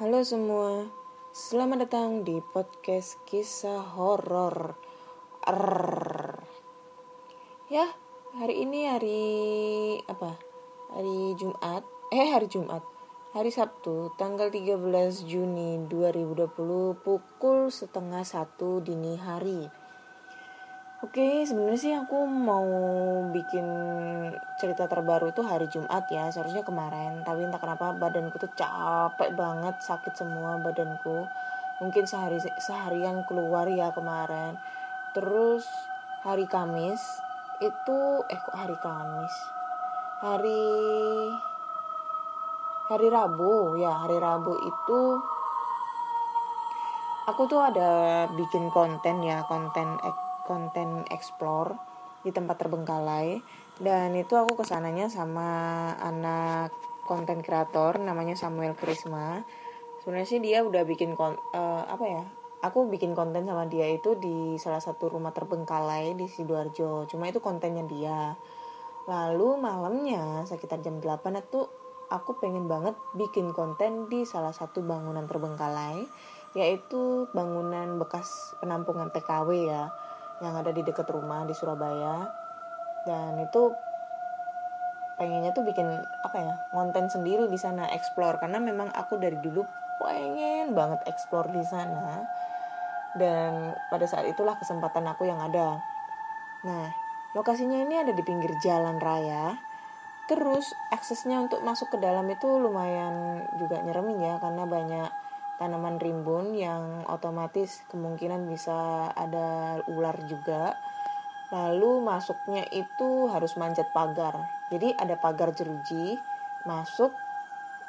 Halo semua, selamat datang di podcast kisah horor. Ya, hari ini hari apa? Hari Jumat. Eh, hari Jumat. Hari Sabtu, tanggal 13 Juni 2020 pukul setengah satu dini hari. Oke, sebenarnya sih aku mau bikin cerita terbaru itu hari Jumat ya, seharusnya kemarin. Tapi entah kenapa badanku tuh capek banget, sakit semua badanku. Mungkin sehari seharian keluar ya kemarin. Terus hari Kamis itu eh kok hari Kamis? Hari hari Rabu ya, hari Rabu itu aku tuh ada bikin konten ya, konten konten explore di tempat terbengkalai. Dan itu aku ke sananya sama anak konten kreator namanya Samuel Krisma. Sebenarnya sih dia udah bikin kon uh, apa ya aku bikin konten sama dia itu di salah satu rumah terbengkalai di sidoarjo. Cuma itu kontennya dia. Lalu malamnya sekitar jam 8 itu aku pengen banget bikin konten di salah satu bangunan terbengkalai yaitu bangunan bekas penampungan TKW ya yang ada di dekat rumah di Surabaya. Dan itu pengennya tuh bikin apa ya konten sendiri di sana explore. Karena memang aku dari dulu pengen banget explore di sana. Dan pada saat itulah kesempatan aku yang ada. Nah lokasinya ini ada di pinggir jalan raya. Terus aksesnya untuk masuk ke dalam itu lumayan juga nyeremin ya karena banyak tanaman rimbun yang otomatis kemungkinan bisa ada ular juga. Lalu masuknya itu harus manjat pagar. Jadi ada pagar jeruji, masuk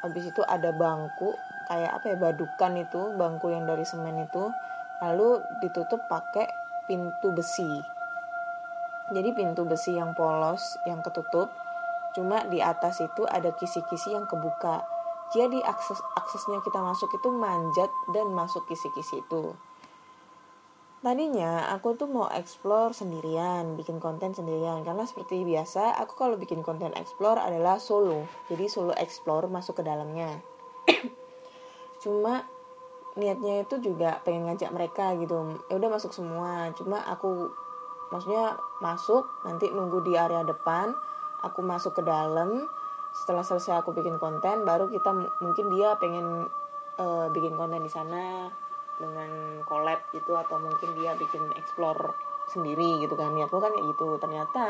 habis itu ada bangku kayak apa ya badukan itu, bangku yang dari semen itu. Lalu ditutup pakai pintu besi. Jadi pintu besi yang polos yang ketutup. Cuma di atas itu ada kisi-kisi yang kebuka jadi akses aksesnya kita masuk itu manjat dan masuk kisi-kisi itu. Tadinya aku tuh mau explore sendirian bikin konten sendirian. Karena seperti biasa aku kalau bikin konten explore adalah solo. Jadi solo explore masuk ke dalamnya. Cuma niatnya itu juga pengen ngajak mereka gitu. Ya udah masuk semua. Cuma aku maksudnya masuk nanti nunggu di area depan aku masuk ke dalam setelah selesai aku bikin konten baru kita mungkin dia pengen uh, bikin konten di sana dengan collab gitu atau mungkin dia bikin explore sendiri gitu kan. Niatku kan kayak gitu. Ternyata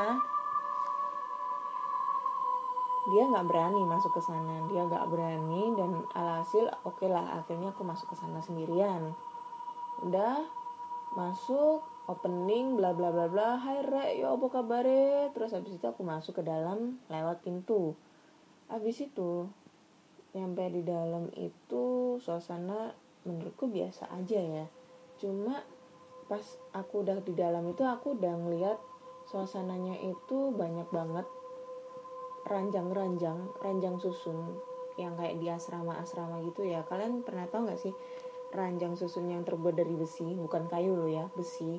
dia nggak berani masuk ke sana. Dia nggak berani dan alhasil oke okay lah akhirnya aku masuk ke sana sendirian. Udah masuk opening bla bla bla bla. Hai re yo apa kabar terus habis itu aku masuk ke dalam lewat pintu habis itu nyampe di dalam itu suasana menurutku biasa aja ya. Cuma pas aku udah di dalam itu aku udah ngeliat suasananya itu banyak banget ranjang-ranjang ranjang susun yang kayak di asrama-asrama gitu ya. Kalian pernah tahu nggak sih ranjang susun yang terbuat dari besi? Bukan kayu loh ya besi.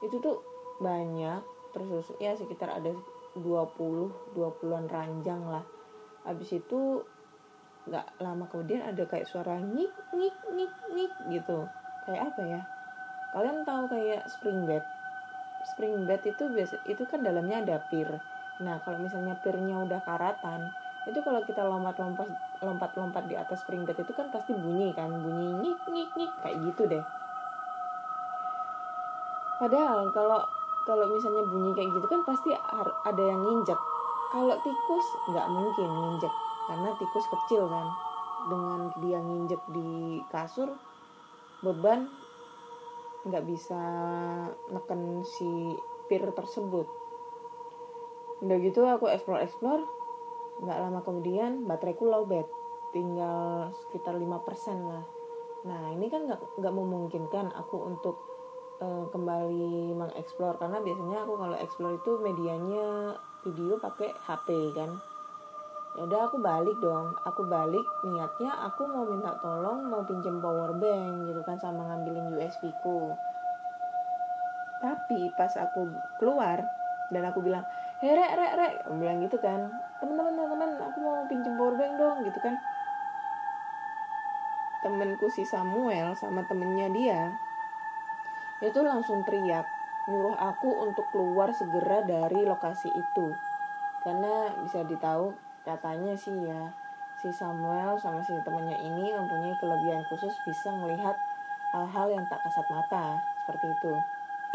Itu tuh banyak terus ya sekitar ada 20 20-an ranjang lah habis itu nggak lama kemudian ada kayak suara nyik nyik nyik nyik gitu. Kayak apa ya? Kalian tahu kayak spring bed? Spring bed itu biasa itu kan dalamnya ada pir. Nah kalau misalnya pirnya udah karatan itu kalau kita lompat-lompat lompat-lompat di atas spring bed itu kan pasti bunyi kan? Bunyi nyik nyik nyik kayak gitu deh. Padahal kalau kalau misalnya bunyi kayak gitu kan pasti ada yang nginjek kalau tikus nggak mungkin nginjek. Karena tikus kecil kan. Dengan dia nginjek di kasur beban nggak bisa neken si pir tersebut. Udah gitu aku explore explore nggak lama kemudian bateraiku lowbat. Tinggal sekitar 5% lah. Nah ini kan nggak nggak memungkinkan aku untuk uh, kembali mengeksplor. Karena biasanya aku kalau explore itu medianya video pakai HP kan? Ya udah aku balik dong. Aku balik niatnya aku mau minta tolong mau pinjem power bank gitu kan sama ngambilin USB ku. Tapi pas aku keluar dan aku bilang hei rek rek rek aku bilang gitu kan. Teman-teman teman-teman aku mau pinjem power bank dong gitu kan. Temenku si Samuel sama temennya dia itu langsung teriak nyuruh aku untuk keluar segera dari lokasi itu. Karena bisa ditahu katanya sih ya si Samuel sama si temennya ini mempunyai kelebihan khusus bisa melihat hal-hal yang tak kasat mata seperti itu.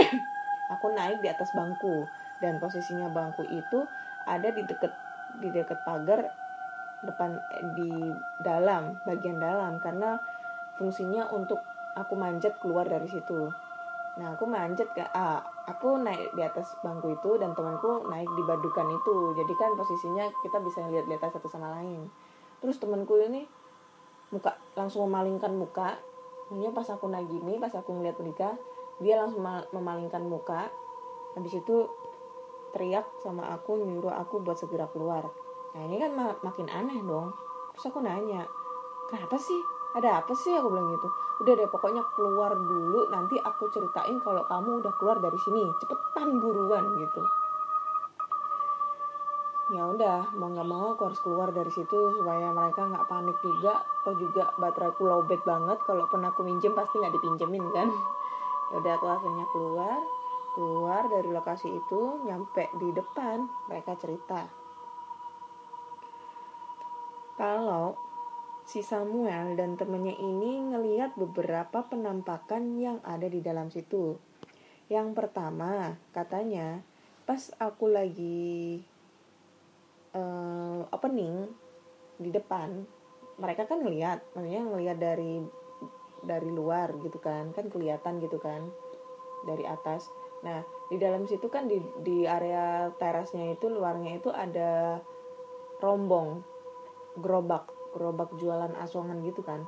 Aku naik di atas bangku dan posisinya bangku itu ada di deket di deket pagar depan eh, di dalam bagian dalam. Karena fungsinya untuk aku manjat keluar dari situ nah aku manjat ke ah, aku naik di atas bangku itu dan temanku naik di badukan itu. Jadi kan posisinya kita bisa lihat lihat satu sama lain. Terus temanku ini muka langsung memalingkan muka. Maksudnya pas aku naik gini pas aku ngeliat mereka dia langsung memalingkan muka. Habis itu teriak sama aku nyuruh aku buat segera keluar. Nah ini kan mak makin aneh dong. Terus aku nanya kenapa sih ada apa sih? Aku bilang gitu. Udah deh pokoknya keluar dulu nanti aku ceritain kalau kamu udah keluar dari sini. Cepetan buruan gitu. Ya udah mau nggak mau aku harus keluar dari situ supaya mereka nggak panik juga. Atau juga bateraiku lowbat banget. Kalau pernah aku minjem pasti nggak dipinjemin kan. Ya udah aku akhirnya keluar. Keluar dari lokasi itu nyampe di depan mereka cerita. Kalau si Samuel dan temennya ini ngeliat beberapa penampakan yang ada di dalam situ. Yang pertama katanya pas aku lagi uh, opening di depan mereka kan ngeliat maksudnya ngeliat dari dari luar gitu kan kan kelihatan gitu kan dari atas. Nah di dalam situ kan di di area terasnya itu luarnya itu ada rombong gerobak gerobak jualan asongan gitu kan.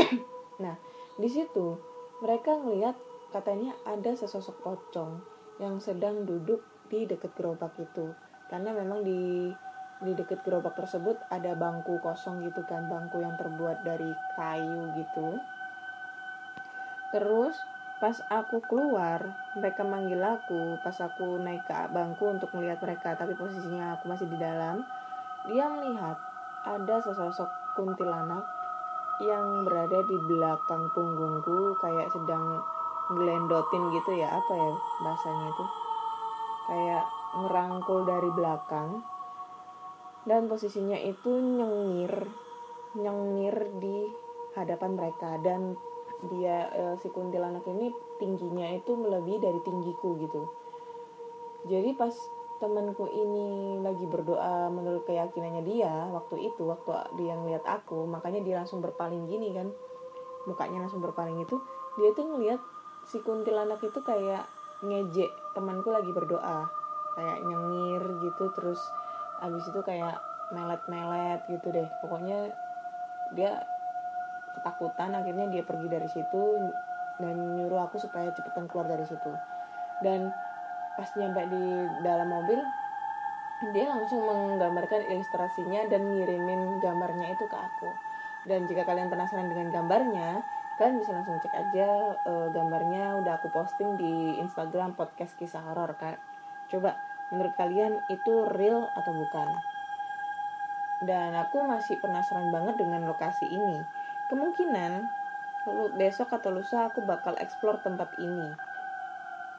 Nah di situ mereka ngelihat katanya ada sesosok pocong yang sedang duduk di dekat gerobak itu. Karena memang di di dekat gerobak tersebut ada bangku kosong gitu kan bangku yang terbuat dari kayu gitu. Terus pas aku keluar mereka manggil aku. Pas aku naik ke bangku untuk melihat mereka tapi posisinya aku masih di dalam dia melihat ada sesosok kuntilanak yang berada di belakang punggungku kayak sedang ngelendotin gitu ya apa ya bahasanya itu? Kayak ngerangkul dari belakang. Dan posisinya itu nyengir nyengir di hadapan mereka. Dan dia e, si kuntilanak ini tingginya itu melebihi dari tinggiku gitu. Jadi pas temanku ini lagi berdoa menurut keyakinannya dia waktu itu waktu dia ngeliat aku makanya dia langsung berpaling gini kan. Mukanya langsung berpaling itu dia tuh ngeliat si kuntilanak itu kayak ngejek temanku lagi berdoa. Kayak nyengir gitu terus abis itu kayak melet-melet gitu deh. Pokoknya dia ketakutan akhirnya dia pergi dari situ dan nyuruh aku supaya cepetan keluar dari situ. Dan pas nyampe di dalam mobil dia langsung menggambarkan ilustrasinya dan ngirimin gambarnya itu ke aku. Dan jika kalian penasaran dengan gambarnya kalian bisa langsung cek aja uh, gambarnya udah aku posting di Instagram podcast kisah horor kak. Coba menurut kalian itu real atau bukan? Dan aku masih penasaran banget dengan lokasi ini. Kemungkinan besok atau lusa aku bakal explore tempat ini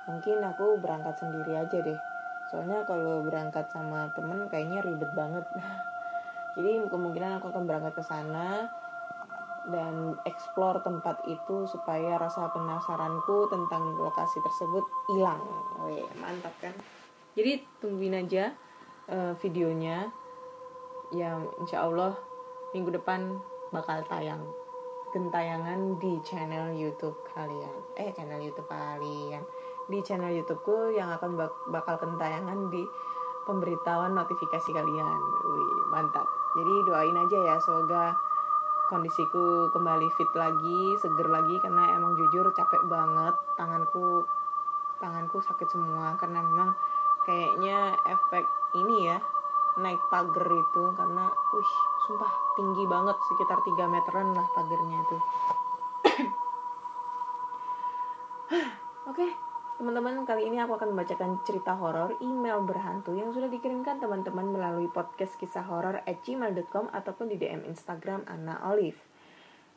mungkin aku berangkat sendiri aja deh. Soalnya kalau berangkat sama temen kayaknya ribet banget. Jadi kemungkinan aku akan berangkat ke sana dan explore tempat itu supaya rasa penasaranku tentang lokasi tersebut hilang. Wih, mantap kan? jadi tungguin aja uh, videonya. Yang insya Allah minggu depan bakal tayang gentayangan di channel YouTube kalian. Eh channel YouTube kalian di channel YouTubeku yang akan bak bakal kentayangan di pemberitahuan notifikasi kalian. Wih mantap. Jadi doain aja ya semoga kondisiku kembali fit lagi seger lagi karena emang jujur capek banget. Tanganku tanganku sakit semua karena memang kayaknya efek ini ya naik pagar itu karena wih sumpah tinggi banget sekitar 3 meteran lah pagarnya itu. Oke, okay, teman-teman kali ini aku akan membacakan cerita horor email berhantu yang sudah dikirimkan teman-teman melalui podcast kisah horor at gmail.com ataupun di DM Instagram Anna Olive.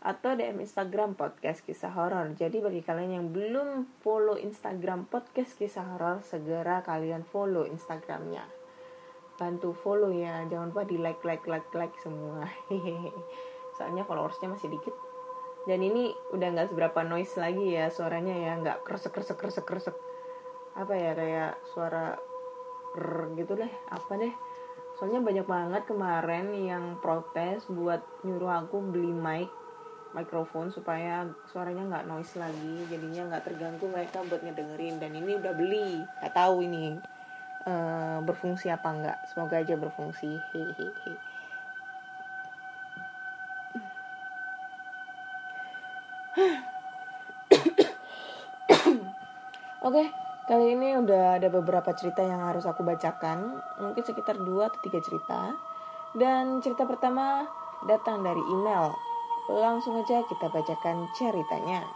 atau DM Instagram podcast kisah horor. Jadi bagi kalian yang belum follow Instagram podcast kisah horor, segera kalian follow Instagramnya. Bantu follow ya, jangan lupa di like like like like semua. Soalnya followersnya masih dikit. Dan ini udah nggak seberapa noise lagi ya suaranya ya, nggak kresek kresek kresek kresek. Apa ya kayak suara gitu deh, apa deh. Soalnya banyak banget kemarin yang protes buat nyuruh aku beli mic mikrofon supaya suaranya nggak noise lagi. Jadinya nggak terganggu mereka buat ngedengerin. Dan ini udah beli nggak tahu ini uh, berfungsi apa enggak semoga aja berfungsi. Hehehe Oke, okay, Kali ini udah ada beberapa cerita yang harus aku bacakan, mungkin sekitar 2 atau 3 cerita. Dan cerita pertama datang dari email. Langsung aja kita bacakan ceritanya.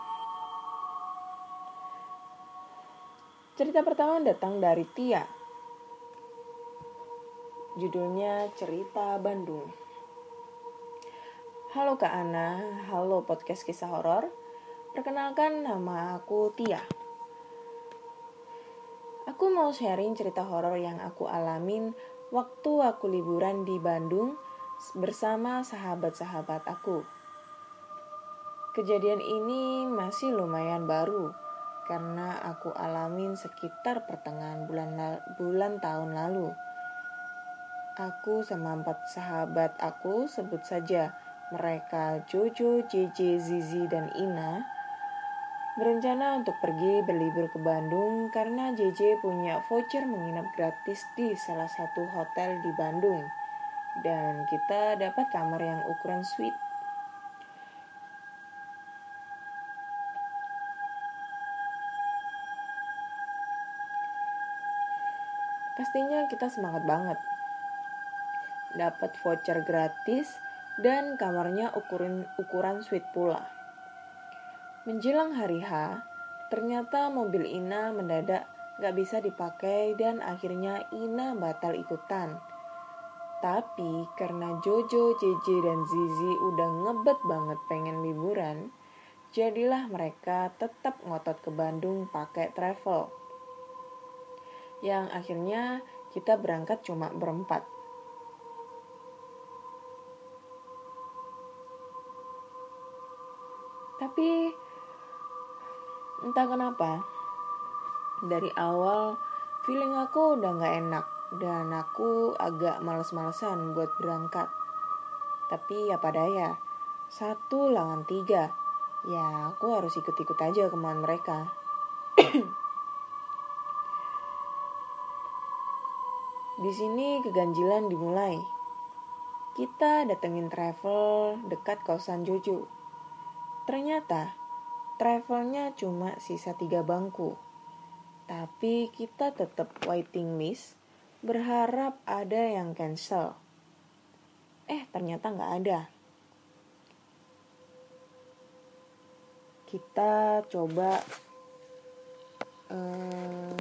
Cerita pertama datang dari Tia. Judulnya Cerita Bandung. Halo Kak Ana, halo podcast kisah horor. Perkenalkan nama aku Tia. Aku mau sharing cerita horor yang aku alamin waktu aku liburan di Bandung bersama sahabat-sahabat aku. Kejadian ini masih lumayan baru karena aku alamin sekitar pertengahan bulan bulan tahun lalu. Aku sama empat sahabat aku sebut saja mereka Jojo, JJ, Zizi, dan Ina Berencana untuk pergi berlibur ke Bandung karena JJ punya voucher menginap gratis di salah satu hotel di Bandung. Dan kita dapat kamar yang ukuran suite. Pastinya kita semangat banget. Dapat voucher gratis dan kamarnya ukuran ukuran suite pula. Menjelang hari H, ternyata mobil Ina mendadak gak bisa dipakai dan akhirnya Ina batal ikutan. Tapi karena Jojo, JJ, dan Zizi udah ngebet banget pengen liburan, jadilah mereka tetap ngotot ke Bandung pakai travel. Yang akhirnya kita berangkat cuma berempat. Tapi Entah kenapa, dari awal feeling aku udah gak enak dan aku agak males-malesan buat berangkat. Tapi ya pada ya, satu lawan tiga, ya aku harus ikut-ikut aja kemauan mereka. Di sini keganjilan dimulai. Kita datengin travel dekat kawasan Jojo. Ternyata travelnya cuma sisa tiga bangku. Tapi kita tetap waiting list, berharap ada yang cancel. Eh, ternyata nggak ada. Kita coba uh,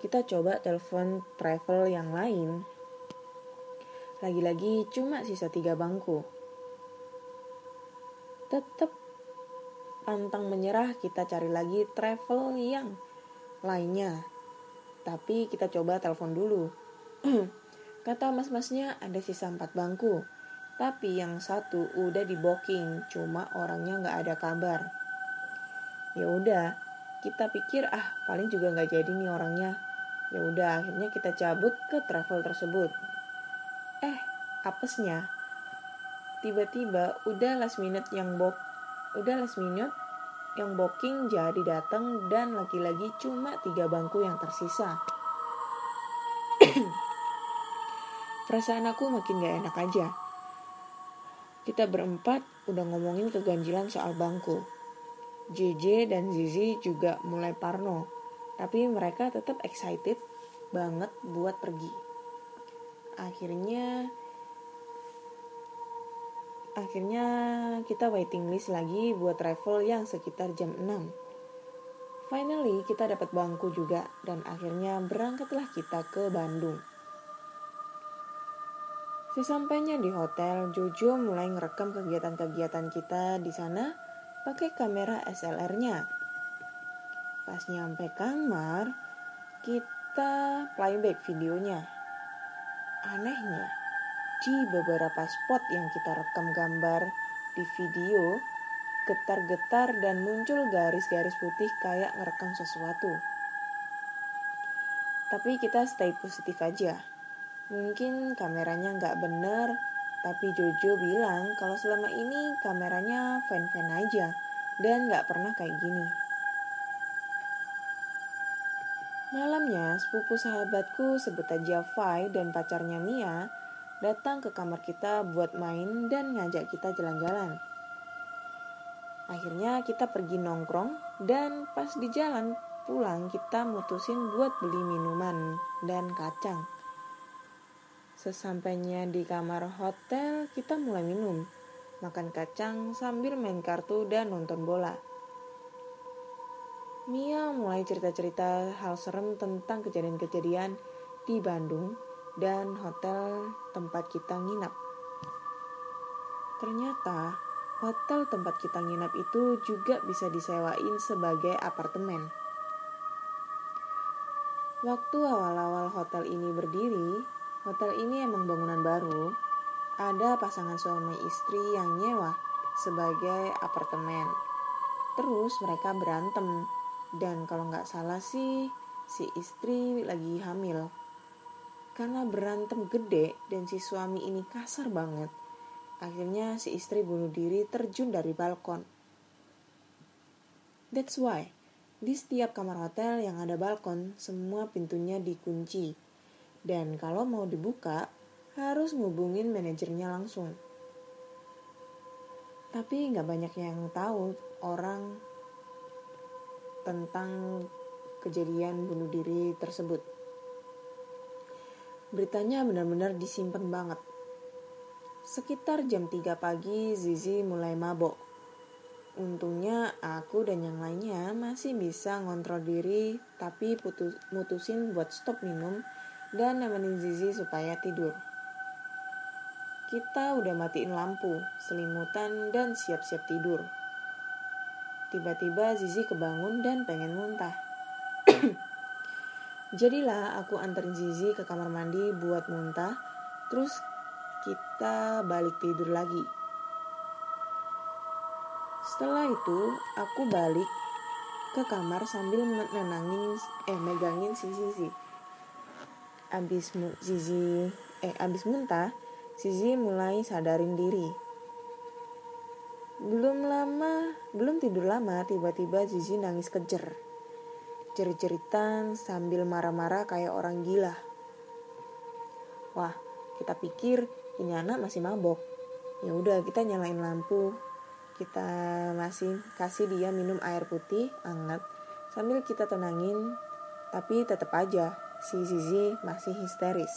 kita coba telepon travel yang lain. Lagi-lagi cuma sisa tiga bangku. Tetap pantang menyerah kita cari lagi travel yang lainnya. Tapi kita coba telepon dulu. Kata mas-masnya ada sisa empat bangku. Tapi yang satu udah di booking, cuma orangnya nggak ada kabar. Ya udah, kita pikir ah paling juga nggak jadi nih orangnya. Ya udah, akhirnya kita cabut ke travel tersebut. Eh, apesnya, tiba-tiba udah last minute yang book udah last minute yang booking jadi datang dan lagi-lagi cuma tiga bangku yang tersisa. Perasaan aku makin gak enak aja. Kita berempat udah ngomongin keganjilan soal bangku. JJ dan Zizi juga mulai parno, tapi mereka tetap excited banget buat pergi. Akhirnya Akhirnya kita waiting list lagi buat travel yang sekitar jam 6. Finally kita dapat bangku juga dan akhirnya berangkatlah kita ke Bandung. Sesampainya di hotel, Jojo mulai ngerekam kegiatan-kegiatan kita di sana pakai kamera SLR-nya. Pas nyampe kamar, kita playback videonya. Anehnya, di beberapa spot yang kita rekam gambar di video, getar-getar dan muncul garis-garis putih kayak ngerekam sesuatu. Tapi kita stay positif aja Mungkin kameranya nggak bener, tapi Jojo bilang kalau selama ini kameranya fan-fan aja dan nggak pernah kayak gini. Malamnya, sepupu sahabatku sebut aja Fai dan pacarnya Mia datang ke kamar kita buat main dan ngajak kita jalan-jalan. Akhirnya kita pergi nongkrong dan pas di jalan pulang kita mutusin buat beli minuman dan kacang. Sesampainya di kamar hotel, kita mulai minum, makan kacang sambil main kartu dan nonton bola. Mia mulai cerita-cerita hal serem tentang kejadian-kejadian di Bandung dan hotel tempat kita nginap. Ternyata hotel tempat kita nginap itu juga bisa disewain sebagai apartemen. Waktu awal-awal hotel ini berdiri, Hotel ini emang bangunan baru. Ada pasangan suami istri yang nyewa sebagai apartemen. Terus mereka berantem. Dan kalau nggak salah sih, si istri lagi hamil. Karena berantem gede dan si suami ini kasar banget. Akhirnya si istri bunuh diri terjun dari balkon. That's why, di setiap kamar hotel yang ada balkon, semua pintunya dikunci dan kalau mau dibuka, harus ngubungin manajernya langsung. Tapi nggak banyak yang tahu orang tentang kejadian bunuh diri tersebut. Beritanya benar-benar disimpan banget. Sekitar jam 3 pagi, Zizi mulai mabok. Untungnya aku dan yang lainnya masih bisa ngontrol diri, tapi putus, mutusin buat stop minum dan nemenin Zizi supaya tidur. Kita udah matiin lampu, selimutan, dan siap-siap tidur. Tiba-tiba Zizi kebangun dan pengen muntah. Jadilah aku anterin Zizi ke kamar mandi buat muntah, terus kita balik tidur lagi. Setelah itu, aku balik ke kamar sambil menenangin eh megangin si Zizi. Abis Zizi eh abis muntah Zizi mulai sadarin diri. Belum lama belum tidur lama tiba-tiba Zizi nangis kejer jerit-jeritan sambil marah-marah kayak orang gila wah kita pikir ini anak masih mabok ya udah kita nyalain lampu kita masih kasih dia minum air putih hangat sambil kita tenangin tapi tetap aja si Zizi masih histeris.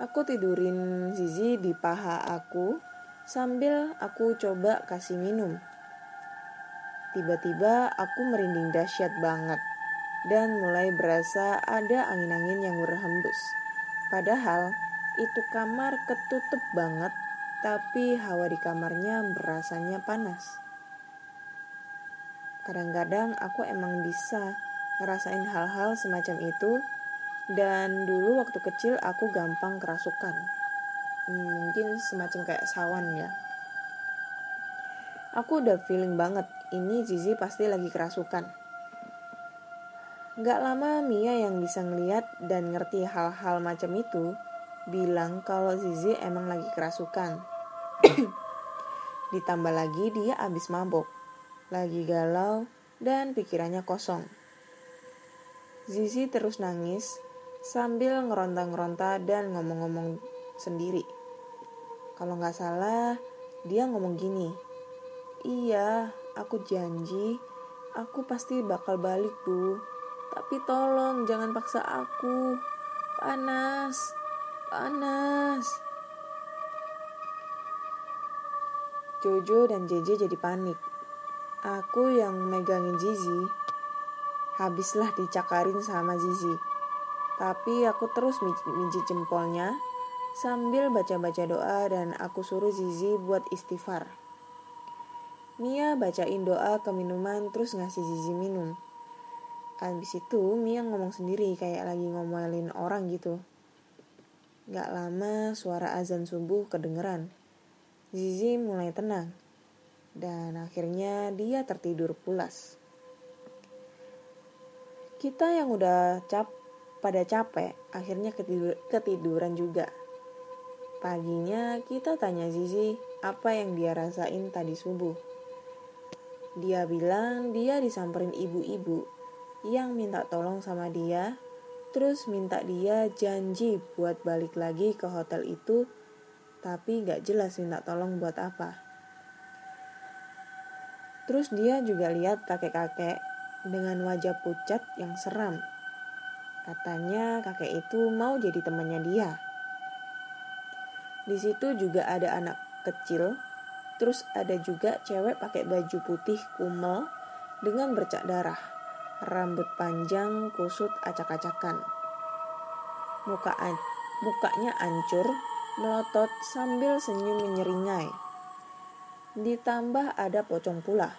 Aku tidurin Zizi di paha aku sambil aku coba kasih minum. Tiba-tiba aku merinding dahsyat banget dan mulai berasa ada angin-angin yang berhembus. Padahal itu kamar ketutup banget, tapi hawa di kamarnya berasanya panas. Kadang-kadang aku emang bisa ngerasain hal-hal semacam itu dan dulu waktu kecil aku gampang kerasukan hmm, mungkin semacam kayak sawan ya aku udah feeling banget ini Zizi pasti lagi kerasukan Gak lama Mia yang bisa ngeliat dan ngerti hal-hal macam itu bilang kalau Zizi emang lagi kerasukan. Ditambah lagi dia abis mabok, lagi galau dan pikirannya kosong. Zizi terus nangis sambil ngeronta-ngeronta dan ngomong-ngomong sendiri. Kalau nggak salah, dia ngomong gini. Iya, aku janji, aku pasti bakal balik, Bu. Tapi tolong jangan paksa aku. Panas, panas. Jojo dan Jeje jadi panik. Aku yang megangin Zizi habislah dicakarin sama Zizi. Tapi aku terus mijit jempolnya sambil baca-baca doa dan aku suruh Zizi buat istighfar. Mia bacain doa ke minuman terus ngasih Zizi minum. Habis itu Mia ngomong sendiri kayak lagi ngomelin orang gitu. Gak lama suara azan subuh kedengeran. Zizi mulai tenang. Dan akhirnya dia tertidur pulas. Kita yang udah cap pada capek akhirnya ketidur, ketiduran juga. Paginya kita tanya Zizi apa yang dia rasain tadi subuh. Dia bilang dia disamperin ibu-ibu yang minta tolong sama dia, terus minta dia janji buat balik lagi ke hotel itu, tapi gak jelas minta tolong buat apa. Terus dia juga lihat kakek-kakek dengan wajah pucat yang seram. Katanya kakek itu mau jadi temannya dia. Di situ juga ada anak kecil, terus ada juga cewek pakai baju putih kumel dengan bercak darah, rambut panjang kusut acak-acakan. Muka an mukanya ancur, melotot sambil senyum menyeringai. Ditambah ada pocong pula.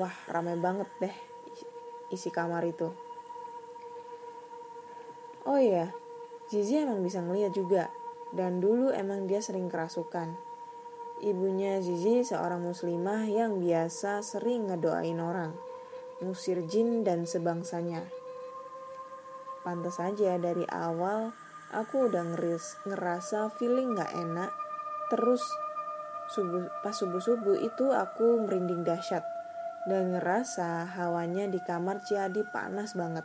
Wah, ramai banget deh isi kamar itu. Oh iya, Zizi emang bisa ngeliat juga. Dan dulu emang dia sering kerasukan. Ibunya Zizi seorang muslimah yang biasa sering ngedoain orang, musir jin dan sebangsanya. Pantas aja dari awal aku udah ngeris, ngerasa feeling gak enak. Terus subuh, pas subuh-subuh itu aku merinding dahsyat dan ngerasa hawanya di kamar jadi panas banget.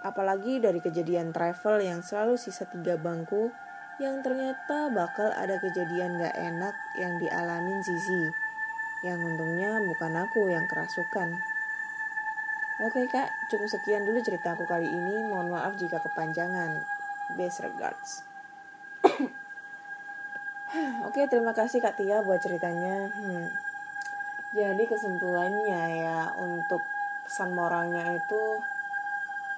Apalagi dari kejadian travel yang selalu sisa tiga bangku yang ternyata bakal ada kejadian gak enak yang dialamin Zizi. Yang untungnya bukan aku yang kerasukan. Oke kak, cukup sekian dulu cerita aku kali ini. Mohon maaf jika kepanjangan. Best regards. Oke, terima kasih Kak Tia buat ceritanya. Hmm. Jadi kesimpulannya ya untuk pesan moralnya itu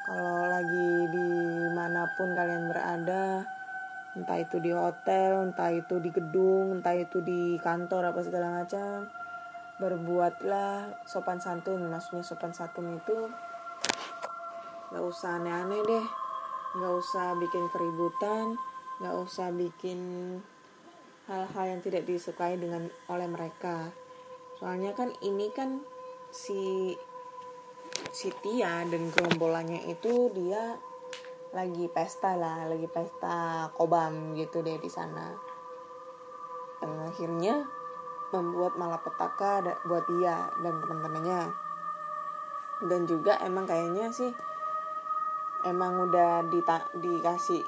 kalau lagi di mana pun kalian berada entah itu di hotel, entah itu di gedung, entah itu di kantor apa segala macam. Berbuatlah sopan santun, maksudnya sopan santun itu nggak usah aneh-aneh deh, nggak usah bikin keributan, nggak usah bikin hal-hal yang tidak disukai dengan oleh mereka. Soalnya kan ini kan si si Tia dan gerombolannya itu dia lagi pesta lah lagi pesta kobam gitu deh di sana. Dan akhirnya membuat malapetaka buat dia dan teman-temannya dan juga emang kayaknya sih emang udah dita dikasih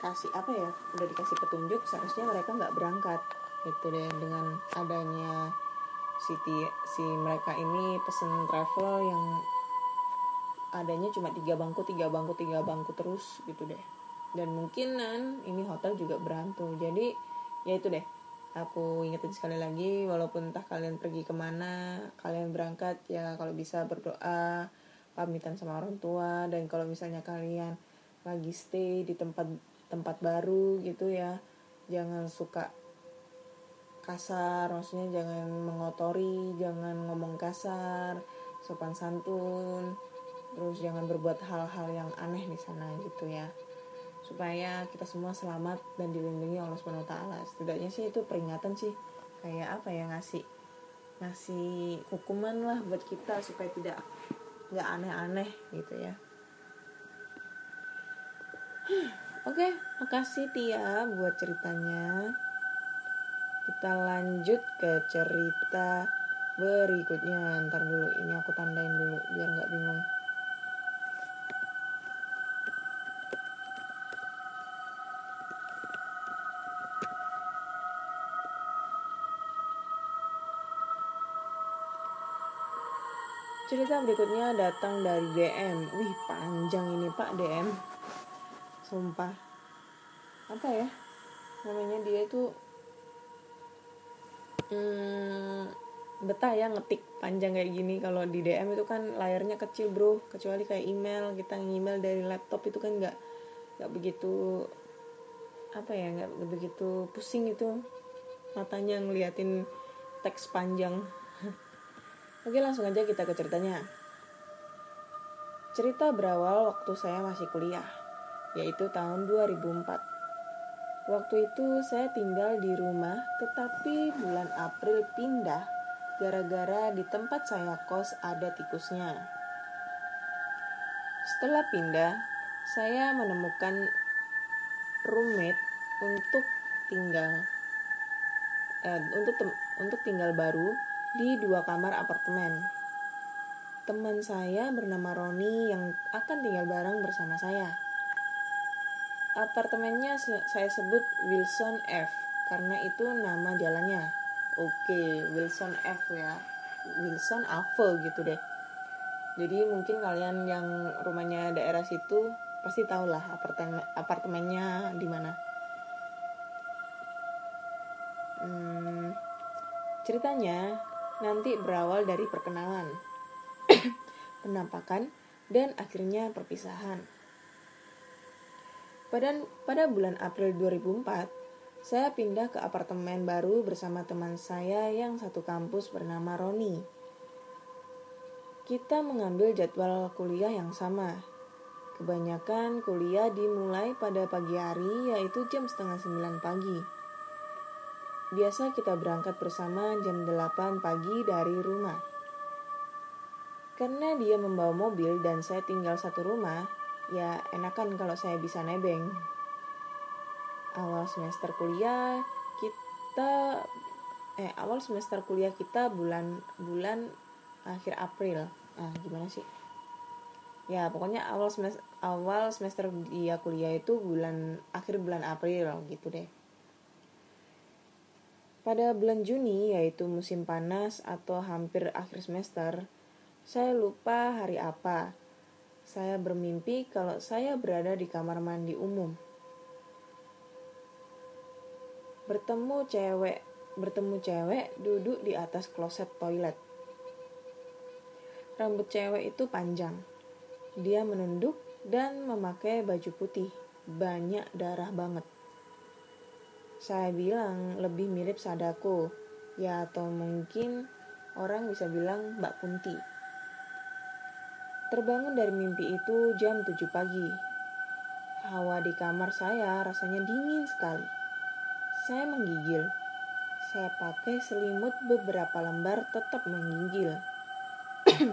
kasih apa ya udah dikasih petunjuk seharusnya mereka nggak berangkat gitu deh. Dengan adanya si si mereka ini pesen travel yang adanya cuma tiga bangku tiga bangku tiga bangku terus gitu deh. Dan mungkinan ini hotel juga berhantu jadi ya itu deh. Aku ingetin sekali lagi walaupun entah kalian pergi ke mana kalian berangkat ya kalau bisa berdoa pamitan sama orang tua dan kalau misalnya kalian lagi stay di tempat tempat baru gitu ya jangan suka kasar. Maksudnya jangan mengotori jangan ngomong kasar sopan santun terus jangan berbuat hal-hal yang aneh di sana gitu ya supaya kita semua selamat dan dilindungi Allah Subhanahu taala setidaknya sih itu peringatan sih kayak apa ya ngasih ngasih hukuman lah buat kita supaya tidak nggak aneh-aneh gitu ya Oke, makasih Tia buat ceritanya. Kita lanjut ke cerita berikutnya. Ntar dulu, ini aku tandain dulu biar nggak bingung. Cerita berikutnya datang dari DM. Wih, panjang ini Pak DM. Sumpah. Apa ya? Namanya dia itu hmm, betah ya ngetik panjang kayak gini kalau di DM itu kan layarnya kecil bro kecuali kayak email kita email dari laptop itu kan nggak nggak begitu apa ya nggak begitu pusing itu matanya ngeliatin teks panjang oke langsung aja kita ke ceritanya. Cerita berawal waktu saya masih kuliah yaitu tahun 2004 waktu itu saya tinggal di rumah tetapi bulan April pindah gara-gara di tempat saya kos ada tikusnya. Setelah pindah, saya menemukan roommate untuk tinggal eh, untuk tem untuk tinggal baru di dua kamar apartemen. Teman saya bernama Roni yang akan tinggal bareng bersama saya. Apartemennya saya sebut Wilson F karena itu nama jalannya. Oke, Wilson F ya. Wilson Ave gitu deh. Jadi mungkin kalian yang rumahnya daerah situ pasti tau lah apartemen apartemennya di mana. Hmm, ceritanya nanti berawal dari perkenalan, penampakan, dan akhirnya perpisahan. Pada, pada bulan April 2004, saya pindah ke apartemen baru bersama teman saya yang satu kampus bernama Roni. Kita mengambil jadwal kuliah yang sama. Kebanyakan kuliah dimulai pada pagi hari yaitu jam setengah sembilan pagi. Biasa kita berangkat bersama jam 8 pagi dari rumah. Karena dia membawa mobil dan saya tinggal satu rumah, ya enakan kalau saya bisa nebeng. Awal semester kuliah kita eh awal semester kuliah kita bulan bulan akhir April. Ah gimana sih? Ya pokoknya awal semester awal semester dia kuliah itu bulan akhir bulan April gitu deh pada bulan Juni yaitu musim panas atau hampir akhir semester saya lupa hari apa saya bermimpi kalau saya berada di kamar mandi umum bertemu cewek bertemu cewek duduk di atas kloset toilet. Rambut cewek itu panjang. Dia menunduk dan memakai baju putih. Banyak darah banget. Saya bilang lebih mirip Sadako. Ya atau mungkin orang bisa bilang Mbak Kunti. Terbangun dari mimpi itu jam 7 pagi. Hawa di kamar saya rasanya dingin sekali. Saya menggigil. Saya pakai selimut beberapa lembar tetap menggigil.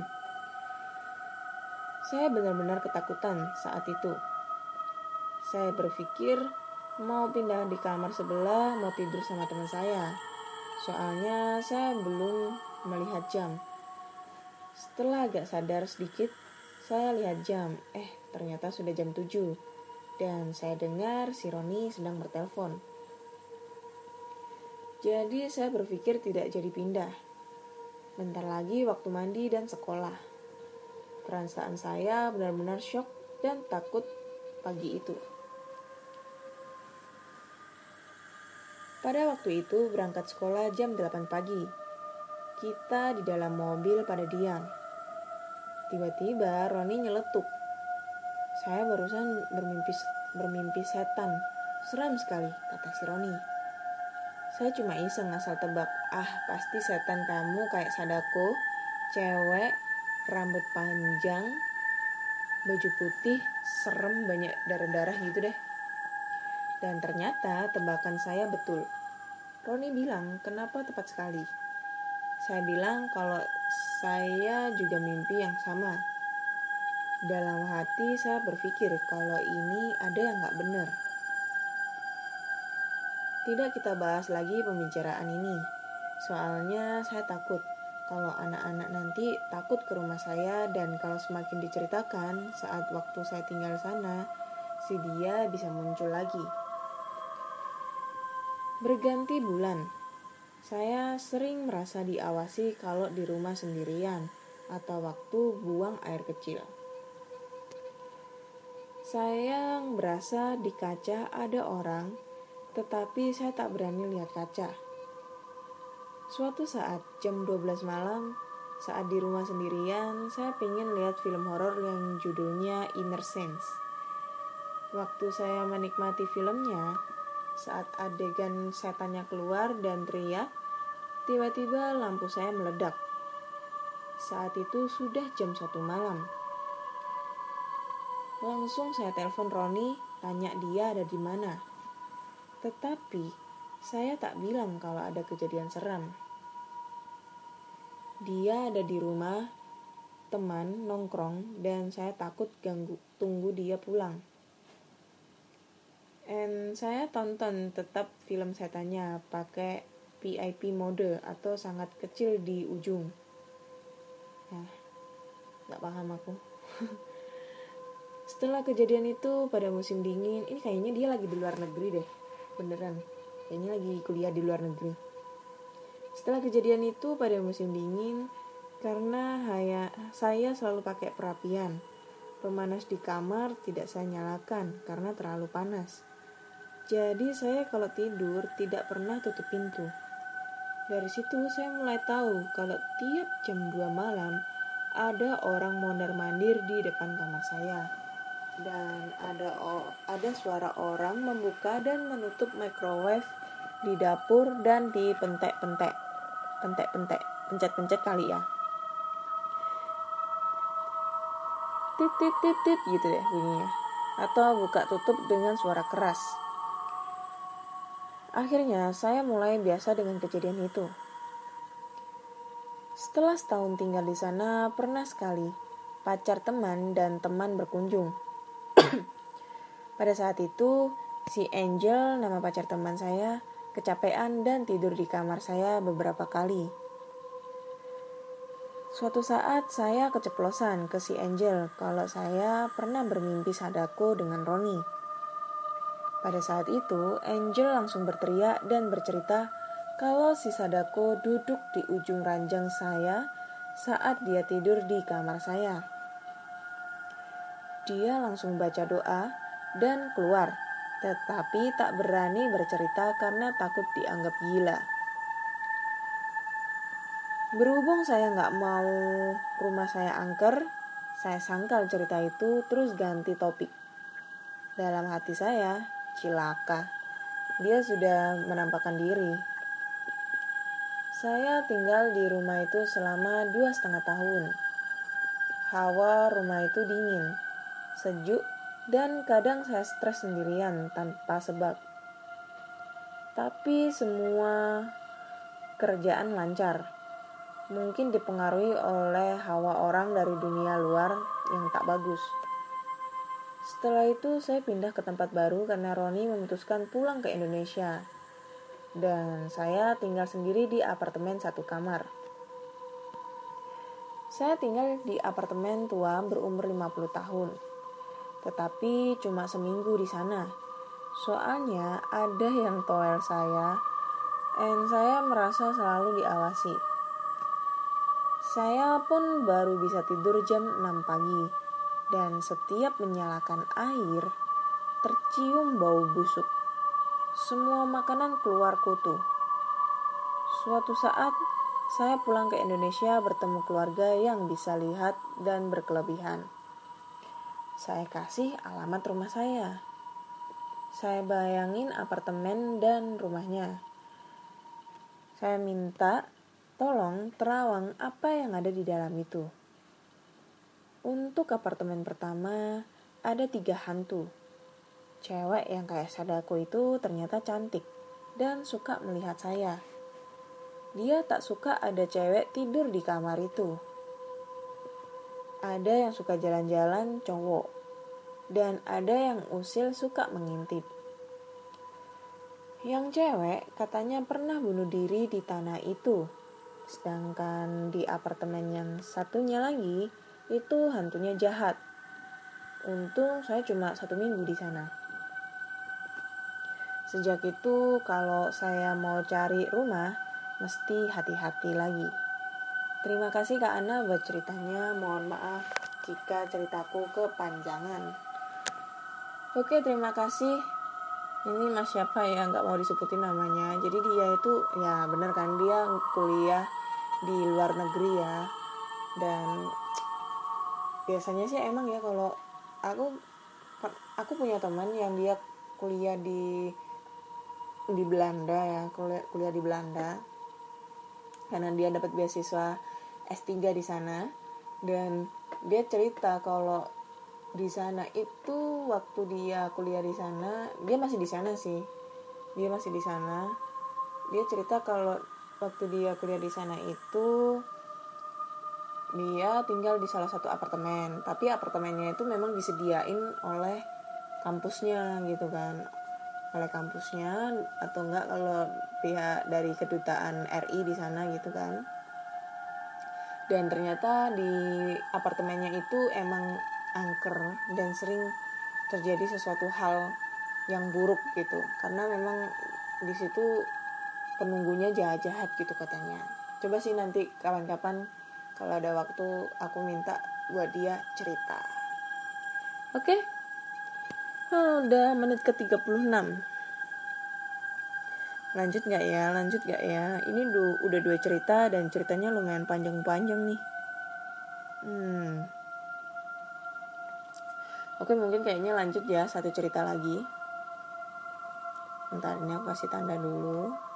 saya benar-benar ketakutan saat itu. Saya berpikir mau pindah di kamar sebelah, mau tidur sama teman saya. Soalnya saya belum melihat jam. Setelah agak sadar sedikit, saya lihat jam. Eh, ternyata sudah jam 7. Dan saya dengar si Roni sedang bertelepon. Jadi saya berpikir tidak jadi pindah. Bentar lagi waktu mandi dan sekolah. Perasaan saya benar-benar shock dan takut pagi itu. Pada waktu itu berangkat sekolah jam 8 pagi. Kita di dalam mobil pada diam. Tiba-tiba Roni nyeletuk. Saya barusan bermimpi bermimpi setan. Seram sekali, kata si Roni. Saya cuma iseng asal tebak. Ah, pasti setan kamu kayak Sadako, cewek, rambut panjang, baju putih, serem banyak darah-darah gitu deh. Dan ternyata tebakan saya betul. Roni bilang, kenapa tepat sekali? Saya bilang kalau saya juga mimpi yang sama. Dalam hati saya berpikir kalau ini ada yang gak benar. Tidak kita bahas lagi pembicaraan ini. Soalnya saya takut kalau anak-anak nanti takut ke rumah saya dan kalau semakin diceritakan saat waktu saya tinggal sana, si dia bisa muncul lagi. Berganti bulan, saya sering merasa diawasi kalau di rumah sendirian atau waktu buang air kecil. Saya berasa di kaca ada orang tetapi saya tak berani lihat kaca. Suatu saat jam 12 malam, saat di rumah sendirian, saya pengen lihat film horor yang judulnya Inner Sense. Waktu saya menikmati filmnya, saat adegan setannya keluar dan teriak, tiba-tiba lampu saya meledak. Saat itu sudah jam satu malam. Langsung saya telepon Roni, tanya dia ada di mana. Tetapi saya tak bilang kalau ada kejadian seram. Dia ada di rumah, teman nongkrong, dan saya takut ganggu tunggu dia pulang. And saya tonton tetap film setannya pakai VIP mode atau sangat kecil di ujung. Nah, nggak paham aku. Setelah kejadian itu pada musim dingin, ini kayaknya dia lagi di luar negeri deh, beneran ini lagi kuliah di luar negeri setelah kejadian itu pada musim dingin karena haya, saya selalu pakai perapian pemanas di kamar tidak saya nyalakan karena terlalu panas jadi saya kalau tidur tidak pernah tutup pintu. Dari situ saya mulai tahu kalau tiap jam 2 malam ada orang mondar mandir di depan kamar saya. Dan ada ada suara orang membuka dan menutup microwave di dapur dan di pentek-pentek pentek-pentek pencet-pencet kali ya. Tit tit tit tit gitu deh bunyinya. Atau buka tutup dengan suara keras akhirnya saya mulai biasa dengan kejadian itu setelah setahun tinggal di sana pernah sekali pacar teman dan teman berkunjung pada saat itu si Angel nama pacar teman saya kecapean dan tidur di kamar saya beberapa kali. Suatu saat saya keceplosan ke si Angel kalau saya pernah bermimpi sadako dengan Roni. Pada saat itu, Angel langsung berteriak dan bercerita kalau si Sadako duduk di ujung ranjang saya saat dia tidur di kamar saya. Dia langsung baca doa dan keluar tetapi tak berani bercerita karena takut dianggap gila. Berhubung saya nggak mau rumah saya angker, saya sangkal cerita itu terus ganti topik. Dalam hati saya, cilaka. Dia sudah menampakkan diri. Saya tinggal di rumah itu selama dua setengah tahun. Hawa rumah itu dingin, sejuk dan kadang saya stres sendirian tanpa sebab. Tapi semua kerjaan lancar. Mungkin dipengaruhi oleh hawa orang dari dunia luar yang tak bagus. Setelah itu saya pindah ke tempat baru karena Roni memutuskan pulang ke Indonesia. Dan saya tinggal sendiri di apartemen satu kamar. Saya tinggal di apartemen tua berumur 50 tahun tetapi cuma seminggu di sana. Soalnya ada yang toel saya, dan saya merasa selalu diawasi. Saya pun baru bisa tidur jam 6 pagi, dan setiap menyalakan air, tercium bau busuk. Semua makanan keluar kutu. Suatu saat, saya pulang ke Indonesia bertemu keluarga yang bisa lihat dan berkelebihan. Saya kasih alamat rumah saya. Saya bayangin apartemen dan rumahnya. Saya minta tolong terawang apa yang ada di dalam itu. Untuk apartemen pertama, ada tiga hantu. Cewek yang kayak Sadako itu ternyata cantik dan suka melihat saya. Dia tak suka ada cewek tidur di kamar itu ada yang suka jalan-jalan cowok, dan ada yang usil suka mengintip. Yang cewek katanya pernah bunuh diri di tanah itu, sedangkan di apartemen yang satunya lagi itu hantunya jahat. Untung saya cuma satu minggu di sana. Sejak itu kalau saya mau cari rumah, mesti hati-hati lagi. Terima kasih Kak Ana buat ceritanya. Mohon maaf jika ceritaku kepanjangan. Oke, terima kasih. ini mas siapa ya nggak mau disebutin namanya jadi dia itu ya bener kan dia kuliah di luar negeri ya dan biasanya sih emang ya kalau aku aku punya teman yang dia kuliah di di Belanda ya kuliah, kuliah di Belanda. Karena dia dapat beasiswa S3 di sana. Dan dia cerita kalau di sana itu waktu dia kuliah di sana dia masih di sana sih. Dia masih di sana. Dia cerita kalau waktu dia kuliah di sana itu dia tinggal di salah satu apartemen tapi apartemennya itu memang disediain oleh kampusnya gitu kan. Oleh kampusnya atau enggak kalau pihak dari kedutaan RI di sana gitu kan. Dan ternyata di apartemennya itu emang angker dan sering terjadi sesuatu hal yang buruk gitu. Karena memang di situ penunggunya jahat-jahat gitu katanya. Coba sih nanti kapan-kapan kalau ada waktu aku minta buat dia cerita. Oke? Okay? oh, udah menit ke 36 lanjut nggak ya? Lanjut nggak ya? Ini du udah dua cerita dan ceritanya lumayan panjang-panjang nih. Hmm. Oke mungkin kayaknya lanjut ya satu cerita lagi. Ntar ini aku kasih tanda dulu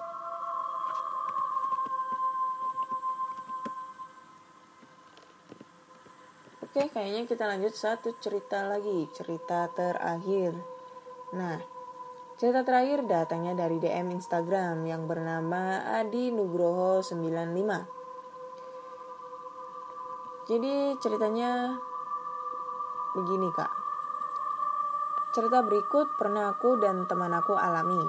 kayaknya kita lanjut satu cerita lagi, cerita terakhir. Nah, cerita terakhir datangnya dari DM Instagram yang bernama Adi Nugroho 95. Jadi ceritanya begini kak. Cerita berikut pernah aku dan teman aku alami.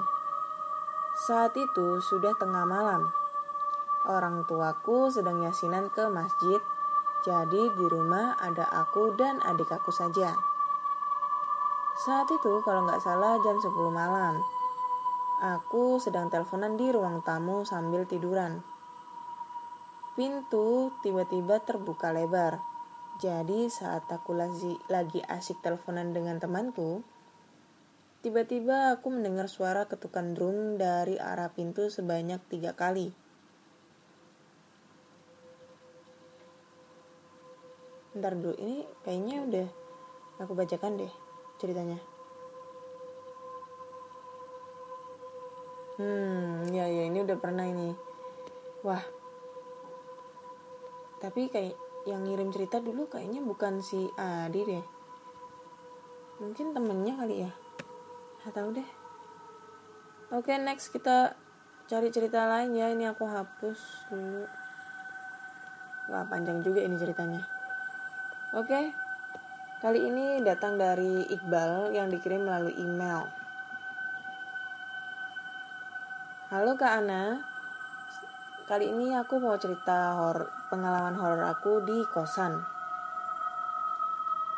Saat itu sudah tengah malam. Orang tuaku sedang yasinan ke masjid jadi di rumah ada aku dan adik aku saja. Saat itu kalau nggak salah jam 10 malam. Aku sedang teleponan di ruang tamu sambil tiduran. Pintu tiba-tiba terbuka lebar. Jadi saat aku lagi, lagi asik teleponan dengan temanku, tiba-tiba aku mendengar suara ketukan drum dari arah pintu sebanyak tiga kali. Ntar dulu ini kayaknya udah aku bacakan deh ceritanya. Hmm ya ya ini udah pernah ini. Wah. Tapi kayak yang ngirim cerita dulu kayaknya bukan si Adi deh. Mungkin temennya kali ya. Nggak tahu deh. Oke next kita cari cerita lain ya. Ini aku hapus dulu. Wah panjang juga ini ceritanya Oke, kali ini datang dari Iqbal yang dikirim melalui email. Halo Kak Ana, kali ini aku mau cerita hor pengalaman horor aku di kosan.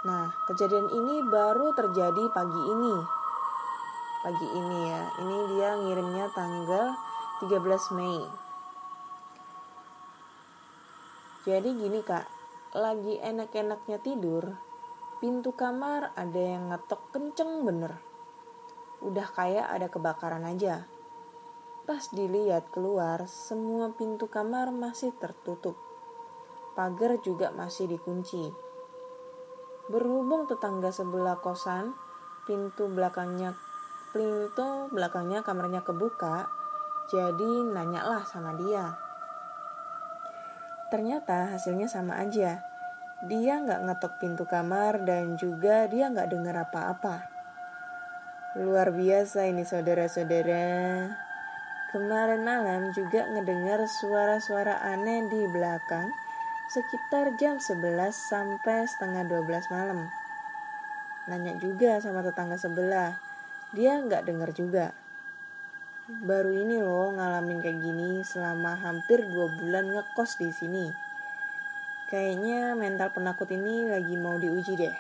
Nah, kejadian ini baru terjadi pagi ini. Pagi ini ya, ini dia ngirimnya tanggal 13 Mei. Jadi gini kak, lagi enak-enaknya tidur, pintu kamar ada yang ngetok kenceng bener. Udah kayak ada kebakaran aja. Pas dilihat keluar, semua pintu kamar masih tertutup. Pagar juga masih dikunci. Berhubung tetangga sebelah kosan, pintu belakangnya pintu belakangnya kamarnya kebuka, jadi nanyalah sama dia Ternyata hasilnya sama aja. Dia nggak ngetok pintu kamar dan juga dia nggak dengar apa-apa. Luar biasa ini saudara-saudara. Kemarin malam juga ngedengar suara-suara aneh di belakang sekitar jam 11 sampai setengah 12 malam. Nanya juga sama tetangga sebelah, dia nggak dengar juga baru ini loh ngalamin kayak gini selama hampir dua bulan ngekos di sini. Kayaknya mental penakut ini lagi mau diuji deh.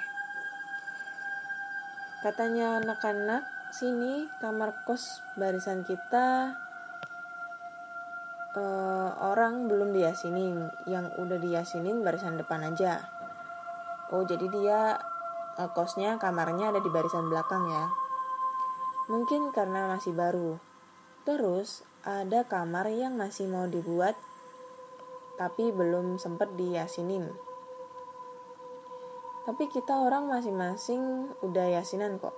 Katanya anak-anak sini kamar kos barisan kita uh, orang belum diyasinin, yang udah diyasinin barisan depan aja. Oh jadi dia uh, kosnya kamarnya ada di barisan belakang ya. Mungkin karena masih baru. Terus ada kamar yang masih mau dibuat tapi belum sempat diyasinin. Tapi kita orang masing-masing udah yasinan kok.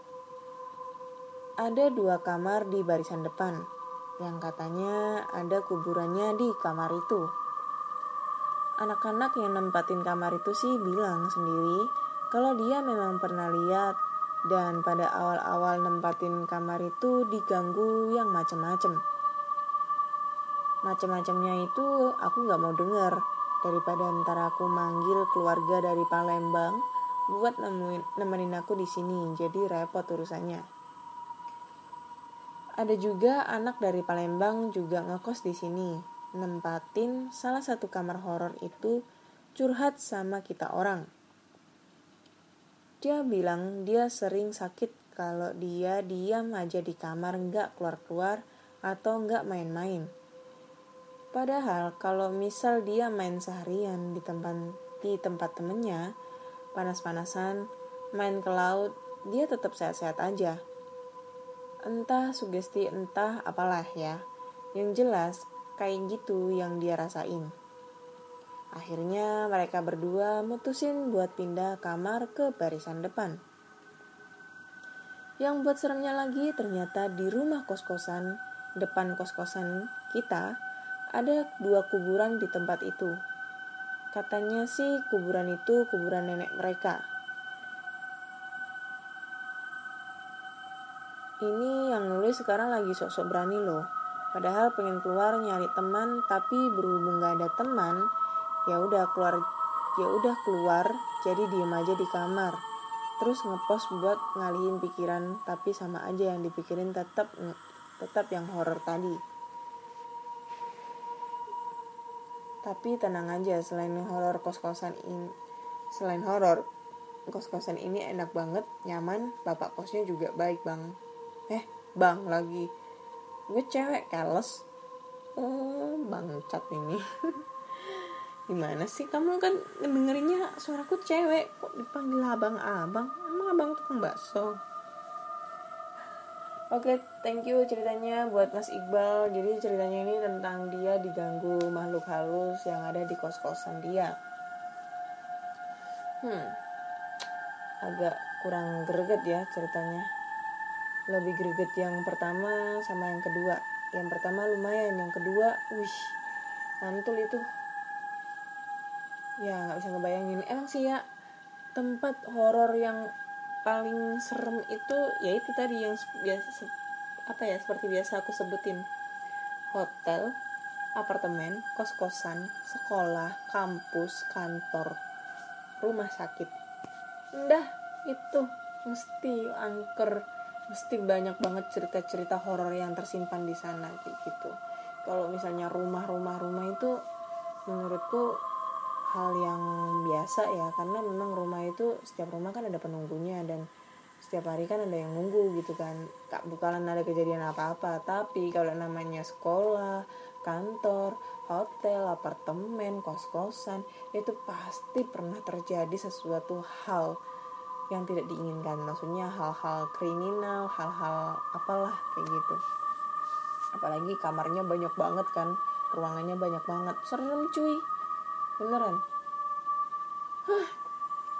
Ada dua kamar di barisan depan, yang katanya ada kuburannya di kamar itu. Anak-anak yang nempatin kamar itu sih bilang sendiri kalau dia memang pernah lihat dan pada awal-awal nempatin kamar itu diganggu yang macem-macem. Macem-macemnya itu aku gak mau denger daripada ntar aku manggil keluarga dari Palembang buat nemuin, nemenin aku di sini, jadi repot urusannya. Ada juga anak dari Palembang juga ngekos di sini, nempatin salah satu kamar horor itu curhat sama kita orang. Dia bilang dia sering sakit kalau dia diam aja di kamar nggak keluar-keluar atau nggak main-main. Padahal kalau misal dia main seharian di tempat di tempat temennya, panas-panasan, main ke laut, dia tetap sehat-sehat aja. Entah sugesti, entah apalah ya. Yang jelas, kayak gitu yang dia rasain. Akhirnya mereka berdua mutusin buat pindah kamar ke barisan depan. Yang buat seremnya lagi ternyata di rumah kos-kosan, depan kos-kosan kita, ada dua kuburan di tempat itu. Katanya sih kuburan itu kuburan nenek mereka. Ini yang nulis sekarang lagi sok-sok berani loh. Padahal pengen keluar nyari teman, tapi berhubung gak ada teman, ya udah keluar ya udah keluar jadi diem aja di kamar terus ngepost buat ngalihin pikiran tapi sama aja yang dipikirin tetap tetap yang horor tadi Tapi tenang aja, selain horor kos-kosan ini, selain horor, kos-kosan ini enak banget, nyaman, bapak kosnya juga baik bang. Eh, bang lagi, gue cewek keles. Oh, bang cat ini. Gimana sih kamu kan dengerinnya suaraku cewek, kok dipanggil abang-abang? Emang abang tukang bakso? Oke, okay, thank you ceritanya buat Mas Iqbal. Jadi ceritanya ini tentang dia diganggu makhluk halus yang ada di kos-kosan dia. Hmm, agak kurang greget ya ceritanya. Lebih greget yang pertama sama yang kedua. Yang pertama lumayan, yang kedua, wih, mantul itu. Ya nggak bisa ngebayangin. Emang sih ya tempat horor yang paling serem itu ya itu tadi yang biasa apa ya seperti biasa aku sebutin. Hotel apartemen kos-kosan sekolah kampus kantor rumah sakit. Udah itu mesti angker. Mesti banyak banget cerita-cerita horor yang tersimpan di sana gitu. Kalau misalnya rumah-rumah rumah itu menurutku hal yang biasa ya karena memang rumah itu setiap rumah kan ada penunggunya dan setiap hari kan ada yang nunggu gitu kan. Tak bukalan ada kejadian apa-apa tapi kalau namanya sekolah kantor hotel apartemen kos-kosan itu pasti pernah terjadi sesuatu hal yang tidak diinginkan. Maksudnya hal-hal kriminal hal-hal apalah kayak gitu. Apalagi kamarnya banyak banget kan ruangannya banyak banget. Serem cuy beneran Hah.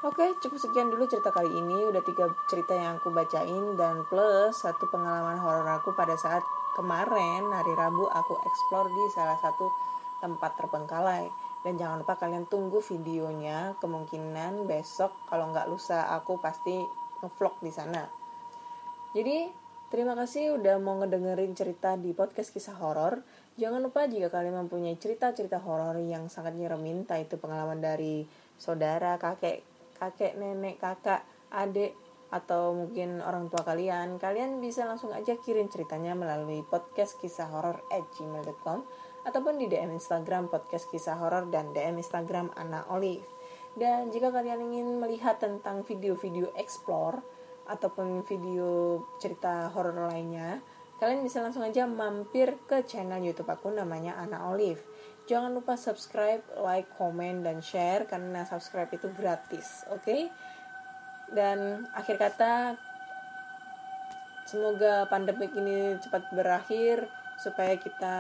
Oke, cukup sekian dulu cerita kali ini. Udah tiga cerita yang aku bacain dan plus satu pengalaman horor aku pada saat kemarin hari Rabu aku explore di salah satu tempat terbengkalai. Dan jangan lupa kalian tunggu videonya. Kemungkinan besok kalau nggak lusa aku pasti ngevlog di sana. Jadi terima kasih udah mau ngedengerin cerita di podcast kisah horor. Jangan lupa jika kalian mempunyai cerita-cerita horor yang sangat nyeremin, entah itu pengalaman dari saudara, kakek, kakek, nenek, kakak, adik, atau mungkin orang tua kalian, kalian bisa langsung aja kirim ceritanya melalui podcast kisah horor at gmail.com ataupun di DM Instagram podcast kisah horor dan DM Instagram Ana Olive. Dan jika kalian ingin melihat tentang video-video explore ataupun video cerita horor lainnya, kalian bisa langsung aja mampir ke channel YouTube aku namanya Ana Olive. Jangan lupa subscribe, like, komen, dan share karena subscribe itu gratis, oke? Okay? Dan akhir kata, semoga pandemik ini cepat berakhir supaya kita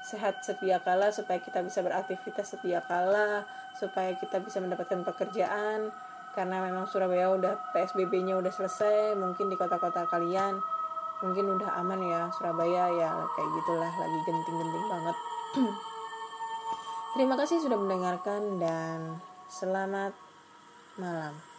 sehat setia kala supaya kita bisa beraktivitas setia kala supaya kita bisa mendapatkan pekerjaan karena memang Surabaya udah PSBB-nya udah selesai mungkin di kota-kota kalian mungkin udah aman ya Surabaya ya kayak gitulah lagi genting-genting banget. Terima kasih sudah mendengarkan dan selamat malam